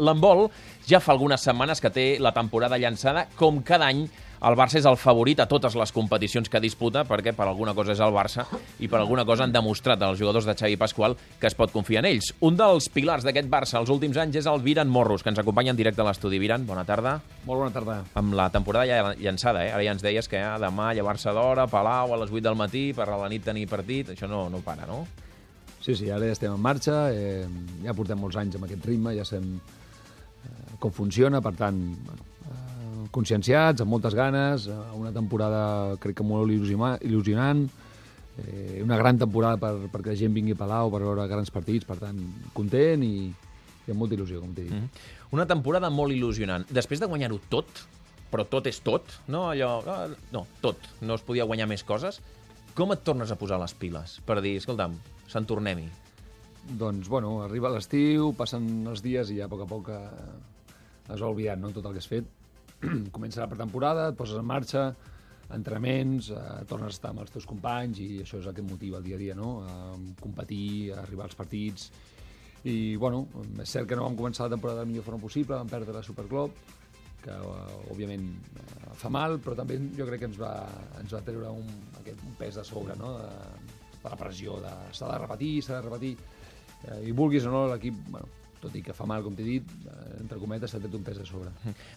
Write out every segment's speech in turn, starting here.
L'handbol ja fa algunes setmanes que té la temporada llançada. Com cada any, el Barça és el favorit a totes les competicions que disputa, perquè per alguna cosa és el Barça i per alguna cosa han demostrat als jugadors de Xavi Pasqual que es pot confiar en ells. Un dels pilars d'aquest Barça els últims anys és el Viran Morros, que ens acompanya en directe a l'estudi. Viran, bona tarda. Molt bona tarda. Amb la temporada ja llançada, eh? Ara ja ens deies que ja demà llevar-se d'hora, Palau, a les 8 del matí, per a la nit tenir partit, això no, no para, no? Sí, sí, ara ja estem en marxa, eh, ja portem molts anys amb aquest ritme, ja sabem eh, com funciona, per tant, bueno, eh, conscienciats, amb moltes ganes, eh, una temporada crec que molt il·lusionant, eh, una gran temporada per, perquè la gent vingui a Palau per veure grans partits, per tant, content i, i amb molta il·lusió, com t'he dit. Mm -hmm. Una temporada molt il·lusionant. Després de guanyar-ho tot, però tot és tot, no? Allò, ah, no, tot, no es podia guanyar més coses, com et tornes a posar les piles per dir, escolta'm, se'n tornem-hi? Doncs, bueno, arriba l'estiu, passen els dies i ja a poc a poc eh, has oblidat no, tot el que has fet. Comença la pretemporada, et poses en marxa, entrenaments, eh, tornes a estar amb els teus companys i això és el que et motiva el dia a dia, no? A competir, a arribar als partits. I, bueno, és cert que no vam començar la temporada de la millor forma possible, vam perdre la Superclub, que uh, òbviament uh, fa mal, però també jo crec que ens va, ens va treure un, aquest, un pes de sobre, no? de, de la pressió de s'ha de repetir, s'ha de repetir, uh, i vulguis o no, l'equip, bueno, tot i que fa mal, com t'he dit, entre cometes, s'ha tret un pes de sobre.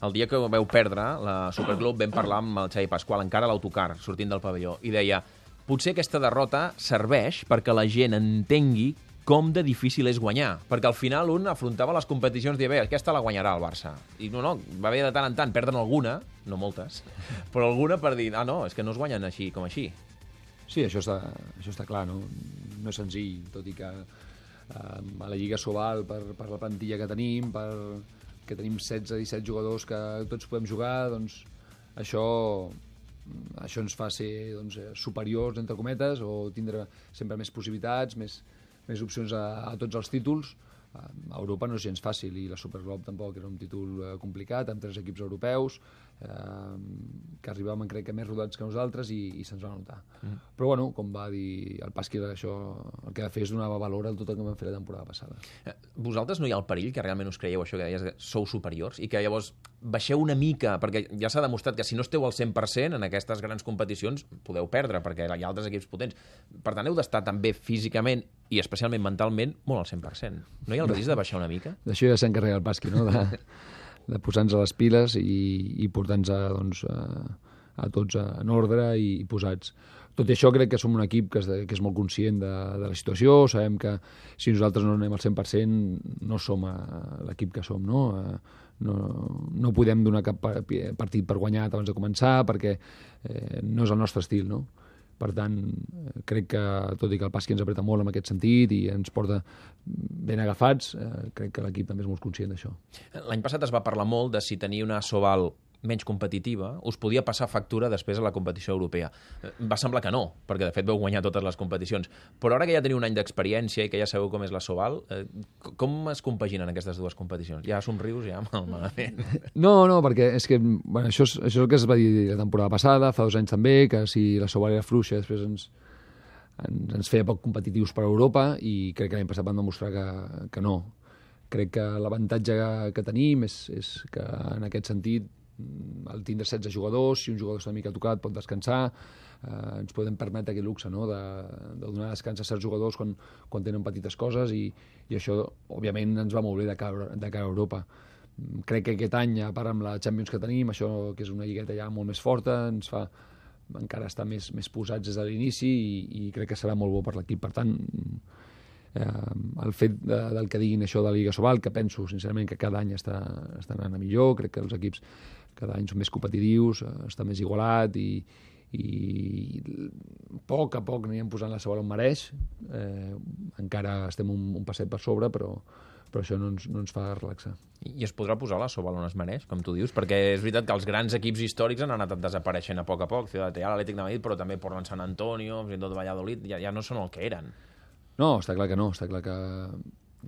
El dia que veu perdre la Superclub vam parlar amb el Xavi Pasqual, encara a l'autocar, sortint del pavelló, i deia potser aquesta derrota serveix perquè la gent entengui com de difícil és guanyar, perquè al final un afrontava les competicions i bé, aquesta la guanyarà el Barça. I no, no, va haver de tant en tant perdre'n alguna, no moltes, però alguna per dir, ah, no, és que no es guanyen així com així. Sí, això està, això està clar, no? No és senzill, tot i que a la Lliga Sobal, per, per la plantilla que tenim, per, que tenim 16-17 jugadors que tots podem jugar, doncs això això ens fa ser doncs, superiors, entre cometes, o tindre sempre més possibilitats, més, més opcions a, a tots els títols. A Europa no és gens fàcil i la Superglob tampoc era un títol eh, complicat, amb tres equips europeus, eh, que arribaven crec que més rodats que nosaltres i, i se'ns va notar. Mm. Però bueno, com va dir el Pasqui, això el que va fer és donar valor a tot el que vam fer la temporada passada. Eh, vosaltres no hi ha el perill que realment us creieu això que deies, que sou superiors i que llavors baixeu una mica, perquè ja s'ha demostrat que si no esteu al 100% en aquestes grans competicions podeu perdre, perquè hi ha altres equips potents. Per tant, heu d'estar també físicament i especialment mentalment molt al 100%. No hi ha el risc de baixar una mica? D'això ja s'encarrega el Pasqui, no? De, de posar-nos a les piles i, i portar-nos a, doncs, a, a tots en ordre i, i posats. Tot i això crec que som un equip que és, de, que és molt conscient de, de la situació, sabem que si nosaltres no anem al 100% no som l'equip que som, no? no? No podem donar cap partit per guanyat abans de començar perquè eh, no és el nostre estil, no? Per tant, crec que, tot i que el Pasqui ens apreta molt en aquest sentit i ens porta ben agafats, eh, crec que l'equip també és molt conscient d'això. L'any passat es va parlar molt de si tenir una Sobal menys competitiva, us podia passar factura després a la competició europea. Va semblar que no, perquè de fet veu guanyar totes les competicions. Però ara que ja teniu un any d'experiència i que ja sabeu com és la Sobal, eh, com es compaginen aquestes dues competicions? Ja somrius, ja malament. No, no, perquè és que bueno, això, és, això és el que es va dir la temporada passada, fa dos anys també, que si la Sobal era fluixa, després ens, ens, ens feia poc competitius per Europa i crec que l'any passat van demostrar que, que no. Crec que l'avantatge que tenim és, és que en aquest sentit al tindre 16 jugadors, si un jugador està una mica tocat pot descansar, eh, ens podem permetre aquest luxe no? de, de donar descans a certs jugadors quan, quan tenen petites coses i, i això, òbviament, ens va molt bé de cara, de cara a Europa. Crec que aquest any, a part amb la Champions que tenim, això que és una lligueta ja molt més forta, ens fa encara estar més, més posats des de l'inici i, i crec que serà molt bo per l'equip. Per tant, eh, el fet de, del que diguin això de la Lliga Sobal, que penso sincerament que cada any està, està anant a millor, crec que els equips cada any són més competitius, eh, està més igualat i, i a poc a poc anirem posant la Sobal on mereix, eh, encara estem un, un passet per sobre, però, però això no ens, no ens fa relaxar. I es podrà posar la Sobal on es mereix, com tu dius? Perquè és veritat que els grans equips històrics han anat desapareixent a poc a poc, Ciudad Real, Atlètic de Madrid, però també Portland Sant Antonio, fins i tot Valladolid, ja, ja no són el que eren. No, està clar que no, està clar que...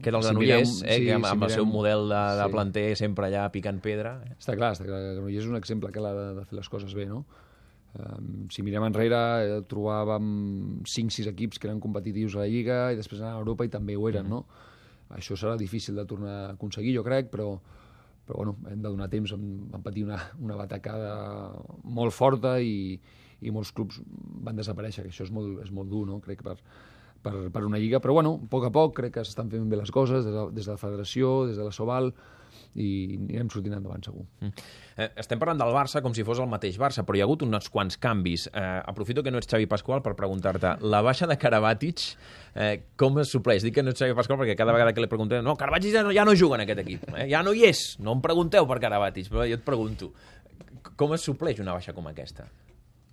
Que era el Granollers, si eh, sí, que amb, si amb mirem, el seu model de, de sí. planter sempre allà picant pedra. Eh? Està clar, està clar que Granollers és un exemple que l'ha de, de fer les coses bé, no? Um, si mirem enrere, eh, trobàvem 5-6 equips que eren competitius a la Lliga i després a Europa i també ho eren, mm -hmm. no? això serà difícil de tornar a aconseguir, jo crec, però, però bueno, hem de donar temps, vam, patir una, una batacada molt forta i, i molts clubs van desaparèixer, que això és molt, és molt dur, no? crec, per, per, per una lliga, però bueno, a poc a poc crec que s'estan fent bé les coses des de, des de la federació, des de la Soval, i anirem sortint endavant, segur. Mm. Eh, estem parlant del Barça com si fos el mateix Barça, però hi ha hagut uns quants canvis. Eh, aprofito que no ets Xavi Pasqual per preguntar-te, la baixa de Karabatic, eh, com es supleix? Dic que no ets Xavi Pasqual perquè cada vegada que li preguntem no, Karabatic ja no, ja no juga en aquest equip, eh? ja no hi és, no em pregunteu per Karabatic, però jo et pregunto, com es supleix una baixa com aquesta?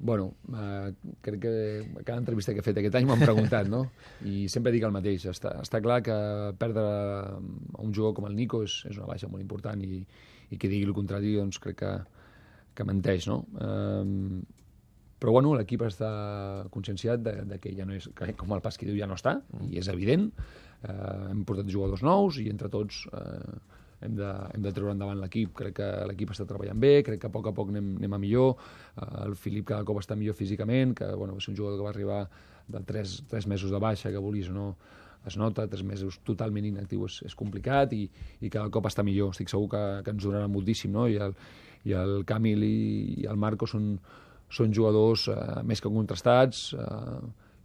Bueno, eh, crec que cada entrevista que he fet aquest any m'han preguntat, no? I sempre dic el mateix. Està, està clar que perdre un jugador com el Nico és, és una baixa molt important i, i que digui el contrari, doncs crec que, que menteix, no? Eh, però bueno, l'equip està conscienciat de, de que ja no és, que com el pas que diu ja no està, i és evident. Eh, hem portat jugadors nous i entre tots eh, hem de, hem de treure endavant l'equip. Crec que l'equip està treballant bé, crec que a poc a poc anem, anem a millor. Uh, el Filip cada cop està millor físicament, que bueno, ser un jugador que va arribar de 3, 3 mesos de baixa, que volies o no, es nota, tres mesos totalment inactiu és, és complicat i, i cada cop està millor. Estic segur que, que ens donarà moltíssim, no? I el, i el Camil i, i el Marco són, són jugadors uh, més que contrastats, uh,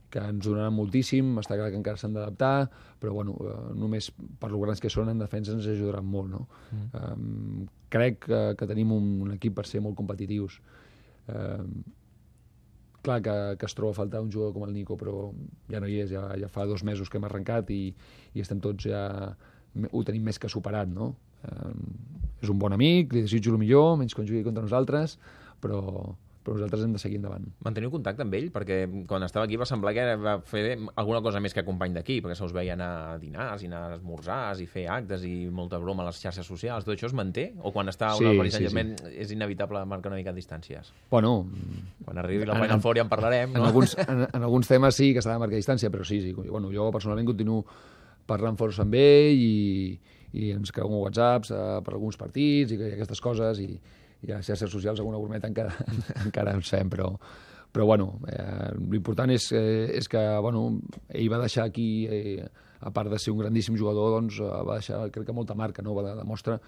que ens donaran moltíssim, està clar que encara s'han d'adaptar, però bueno, eh, només per lo grans que són en defensa ens ajudaran molt. No? Mm. Um, crec que, que tenim un, un equip per ser molt competitius. Um, clar que, que es troba a faltar un jugador com el Nico, però ja no hi és, ja, ja fa dos mesos que hem arrencat i, i estem tots ja... ho tenim més que superat, no? Um, és un bon amic, li desitjo el millor, menys quan jugui contra nosaltres, però, però nosaltres hem de seguir endavant. Manteniu contacte amb ell? Perquè quan estava aquí va semblar que va fer alguna cosa més que company d'aquí, perquè se us veia anar a dinars i anar a esmorzars i fer actes i molta broma a les xarxes socials. Tot això es manté? O quan està sí, un Paris sí, sí. és inevitable marcar una mica distàncies? Bueno... Quan arribi la Final Four ja en parlarem, no? En alguns, en, en alguns temes sí que s'ha de marcar distància, però sí, sí. Bueno, jo personalment continuo parlant força amb ell i, i ens creu whatsapps eh, per alguns partits i aquestes coses i, i a les xarxes socials alguna brometa encara, encara ens fem, però, però bueno, eh, l'important és, eh, és que bueno, ell va deixar aquí, eh, a part de ser un grandíssim jugador, doncs, eh, va deixar, crec que molta marca, no? va demostrar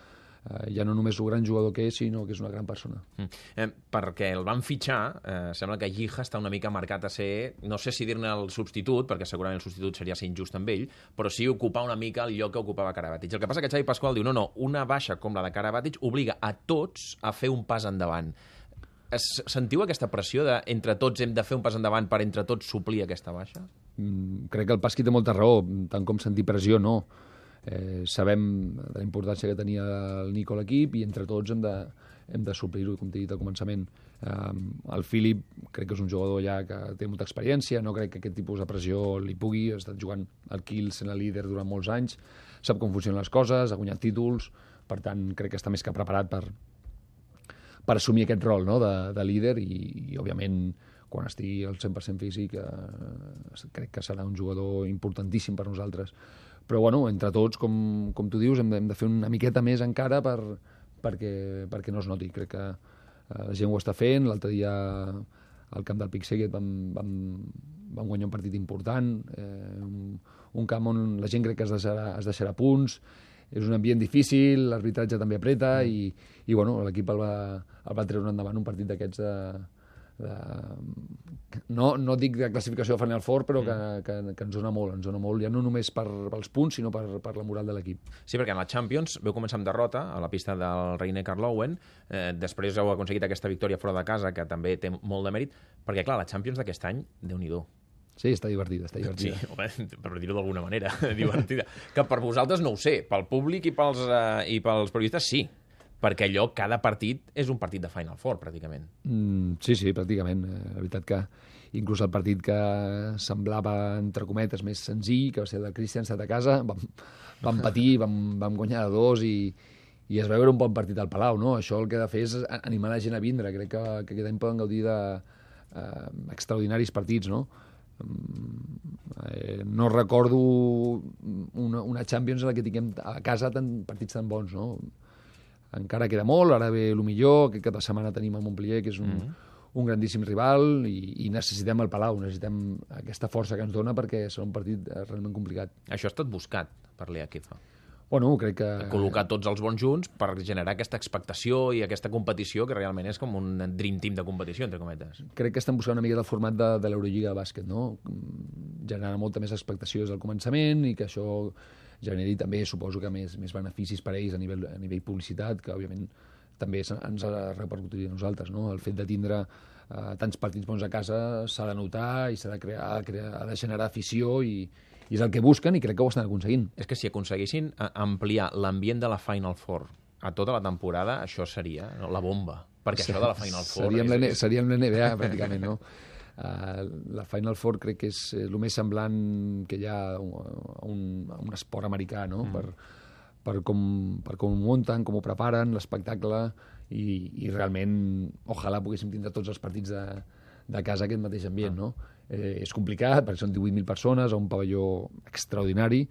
eh, ja no només el gran jugador que és, sinó que és una gran persona. Mm. Eh, perquè el van fitxar, eh, sembla que Gija està una mica marcat a ser, no sé si dir-ne el substitut, perquè segurament el substitut seria ser injust amb ell, però sí ocupar una mica el lloc que ocupava Karabatic. El que passa que Xavi Pasqual diu, no, no, una baixa com la de Karabatic obliga a tots a fer un pas endavant. Es, sentiu aquesta pressió de entre tots hem de fer un pas endavant per entre tots suplir aquesta baixa? Mm, crec que el Pasqui té molta raó, tant com sentir pressió no eh, sabem la importància que tenia el Nico a l'equip i entre tots hem de, hem de suplir-ho, com t'he dit al començament. Eh, el Philip crec que és un jugador ja que té molta experiència, no crec que aquest tipus de pressió li pugui, ha estat jugant al Kiel sent el líder durant molts anys, sap com funcionen les coses, ha guanyat títols, per tant crec que està més que preparat per, per assumir aquest rol no? de, de líder i, i òbviament quan estigui al 100% físic eh, crec que serà un jugador importantíssim per nosaltres però bueno, entre tots, com, com tu dius, hem de, hem de fer una miqueta més encara per, perquè, perquè no es noti. Crec que eh, la gent ho està fent. L'altre dia al camp del Pixeguet vam, vam, vam guanyar un partit important, eh, un, un camp on la gent crec que es deixarà, es deixarà punts, és un ambient difícil, l'arbitratge també apreta mm. i, i bueno, l'equip el, va, el va treure endavant un partit d'aquests de, de, no, no dic de classificació de Final Four, però mm. que, que, que ens dona molt, ens dona molt, ja no només per, pels punts, sinó per, per la moral de l'equip. Sí, perquè en la Champions veu començar amb derrota a la pista del Reine Carlowen, eh, després heu aconseguit aquesta victòria fora de casa, que també té molt de mèrit, perquè, clar, la Champions d'aquest any, déu nhi Sí, està divertida, està divertida. Sí, home, per dir-ho d'alguna manera, divertida. Que per vosaltres no ho sé, pel públic i pels, eh, i pels periodistes sí, perquè allò, cada partit és un partit de Final Four, pràcticament. Mm, sí, sí, pràcticament. Eh, la veritat que inclús el partit que semblava, entre cometes, més senzill, que va ser el de Christian a casa, vam, vam patir, vam, vam guanyar de dos i, i es va veure un bon partit al Palau, no? Això el que ha de fer és animar la gent a vindre. Crec que, que aquest any poden gaudir de eh, partits, no? Mm, eh, no recordo una, una Champions en la que tinguem a casa tant, partits tan bons, no? Encara queda molt, ara ve el millor, aquest cap de setmana tenim el Montpellier, que és un, mm -hmm. un grandíssim rival i, i necessitem el Palau, necessitem aquesta força que ens dona perquè serà un partit eh, realment complicat. Això ha estat buscat per l'Equifa. Bueno, crec que... Col·locar tots els bons junts per generar aquesta expectació i aquesta competició que realment és com un dream team de competició, entre cometes. Crec que estan buscant una mica del format de, de l'Eurolliga de bàsquet, no? Generar molta més expectació des del començament i que això generi també, suposo que més, més beneficis per a ells a nivell, a nivell publicitat, que òbviament també ens ha repercutit a nosaltres, no? El fet de tindre eh, tants partits bons a casa s'ha de notar i s'ha de, crear, ha de, crear, ha de generar afició i, i és el que busquen i crec que ho estan aconseguint. És que si aconseguissin eh, ampliar l'ambient de la Final Four a tota la temporada, això seria no, la bomba. Perquè sí, això de la Final Four... Seríem, és... seríem l'NBA, pràcticament, no? Uh, la Final Four crec que és el més semblant que hi ha a un, a un esport americà, no? Mm. Per, per com, per com ho munten, com ho preparen, l'espectacle, i, i realment, ojalà poguéssim tindre tots els partits de, de casa aquest mateix ambient, ah. no? Eh, és complicat, perquè són 18.000 persones a un pavelló extraordinari,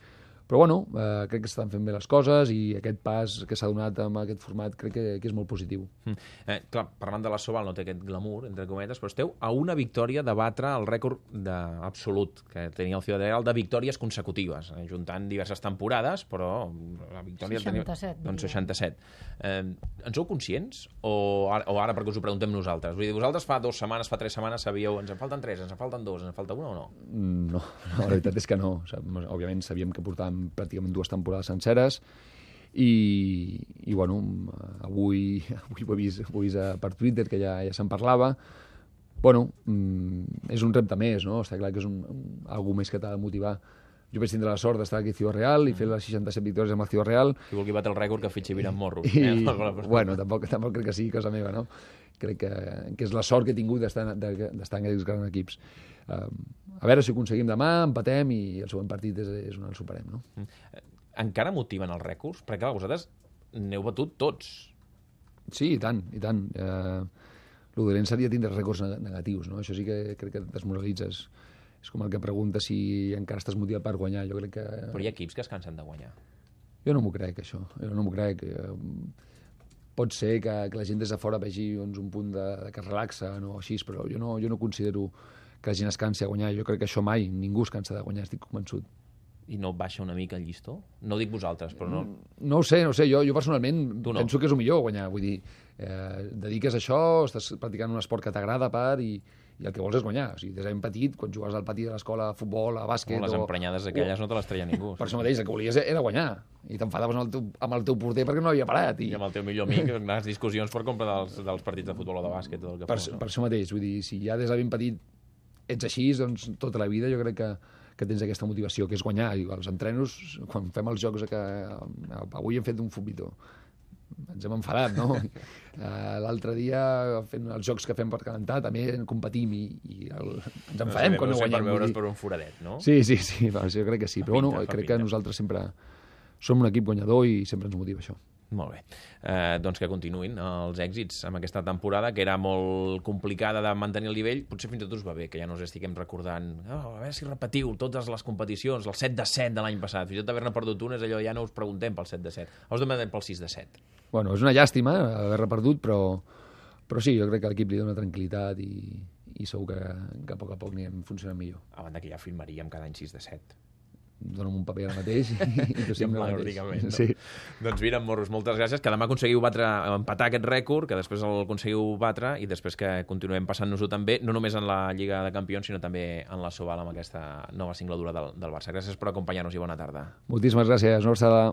però bueno, eh, crec que estan fent bé les coses i aquest pas que s'ha donat amb aquest format crec que, que és molt positiu. Mm. Eh, clar, parlant de la Sobal no té aquest glamour, entre cometes, però esteu a una victòria de batre el rècord de, absolut que tenia el Ciudad Real de victòries consecutives, eh, juntant diverses temporades, però la victòria... 67. Tenia, doncs 67. Eh, en sou conscients? O ara, o ara perquè us ho preguntem nosaltres? Vull dir, vosaltres fa dues setmanes, fa tres setmanes sabíeu ens en falten tres, ens en falten dos, ens en falta una o no? Mm, no, no la veritat és que no. O sigui, òbviament sabíem que portàvem pràcticament dues temporades senceres i, i bueno, avui, avui ho he vist, ho he vist per Twitter, que ja, ja se'n parlava, bueno, mm, és un repte més, no? Està clar que és un, un, algú més que t'ha de motivar. Jo vaig tindre la sort d'estar aquí a Ciudad Real i fer les 67 victòries amb el Ciudad Real. Si vulgui batre el rècord que fitxi Viran Morros. I, eh? bueno, tampoc, tampoc crec que sigui cosa meva, no? Crec que, que és la sort que he tingut d'estar en aquests grans equips. Uh, a veure si ho aconseguim demà, empatem i el següent partit és, és on el superem, no? Mm. Encara motiven els rècords? Perquè clar, vosaltres n'heu batut tots. Sí, i tant, i tant. Uh, el dolent seria tindre rècords negatius, no? Això sí que crec que desmoralitzes és com el que pregunta si encara estàs motivat per guanyar. Jo crec que... Però hi ha equips que es cansen de guanyar. Jo no m'ho crec, això. Jo no m'ho crec. Eh, pot ser que, que la gent des de fora vegi doncs, un punt de, de que es relaxa o així, però jo no, jo no considero que la gent es cansi a guanyar. Jo crec que això mai, ningú es cansa de guanyar, estic convençut. I no baixa una mica el llistó? No dic vosaltres, però no... No ho sé, no ho sé. Jo, jo personalment no. penso que és el millor guanyar. Vull dir, eh, dediques a això, estàs practicant un esport que t'agrada part i, i el que vols és guanyar. O sigui, des de ben petit, quan jugaves al pati de l'escola a futbol, a bàsquet... O les emprenyades aquelles o... no te les treia ningú. Per això mateix, el que volies era guanyar. I t'enfadaves amb, el teu, amb el teu porter perquè no havia parat. I, I amb el teu millor amic, les discussions per compra dels, dels partits de futbol o de bàsquet. Tot el que per, fos, no? per això mateix, vull dir, si ja des de ben petit ets així, doncs tota la vida jo crec que, que tens aquesta motivació, que és guanyar. I els entrenos, quan fem els jocs que avui hem fet un futbito, ens hem enfadat, no? Uh, L'altre dia, fent els jocs que fem per calentar, també competim i, i el, ens enfadem no, quan no guanyem. Per veure's per un foradet, no? Sí, sí, sí, doncs jo crec que sí. Però bueno, crec que nosaltres sempre som un equip guanyador i sempre ens motiva això. Molt bé. Eh, doncs que continuïn els èxits amb aquesta temporada, que era molt complicada de mantenir el nivell. Potser fins i tot us va bé, que ja no us estiguem recordant oh, a veure si repetiu totes les competicions, el 7 de 7 de l'any passat. Fins i tot haver-ne perdut una és allò, ja no us preguntem pel 7 de 7. Us demanem pel 6 de 7. Bueno, és una llàstima haver-ne perdut, però, però sí, jo crec que l'equip li dona tranquil·litat i, i segur que, que a poc a poc anirem funcionant millor. A banda que ja firmaríem cada any 6 de 7 dona'm un paper ara mateix i, i sempre el mateix. No? Sí. Doncs mira, Morros, moltes gràcies, que demà aconseguiu batre, empatar aquest rècord, que després el aconseguiu batre i després que continuem passant-nos-ho també, no només en la Lliga de Campions, sinó també en la Sobal amb aquesta nova singladura del, del Barça. Gràcies per acompanyar-nos i bona tarda. Moltíssimes gràcies, una abraçada.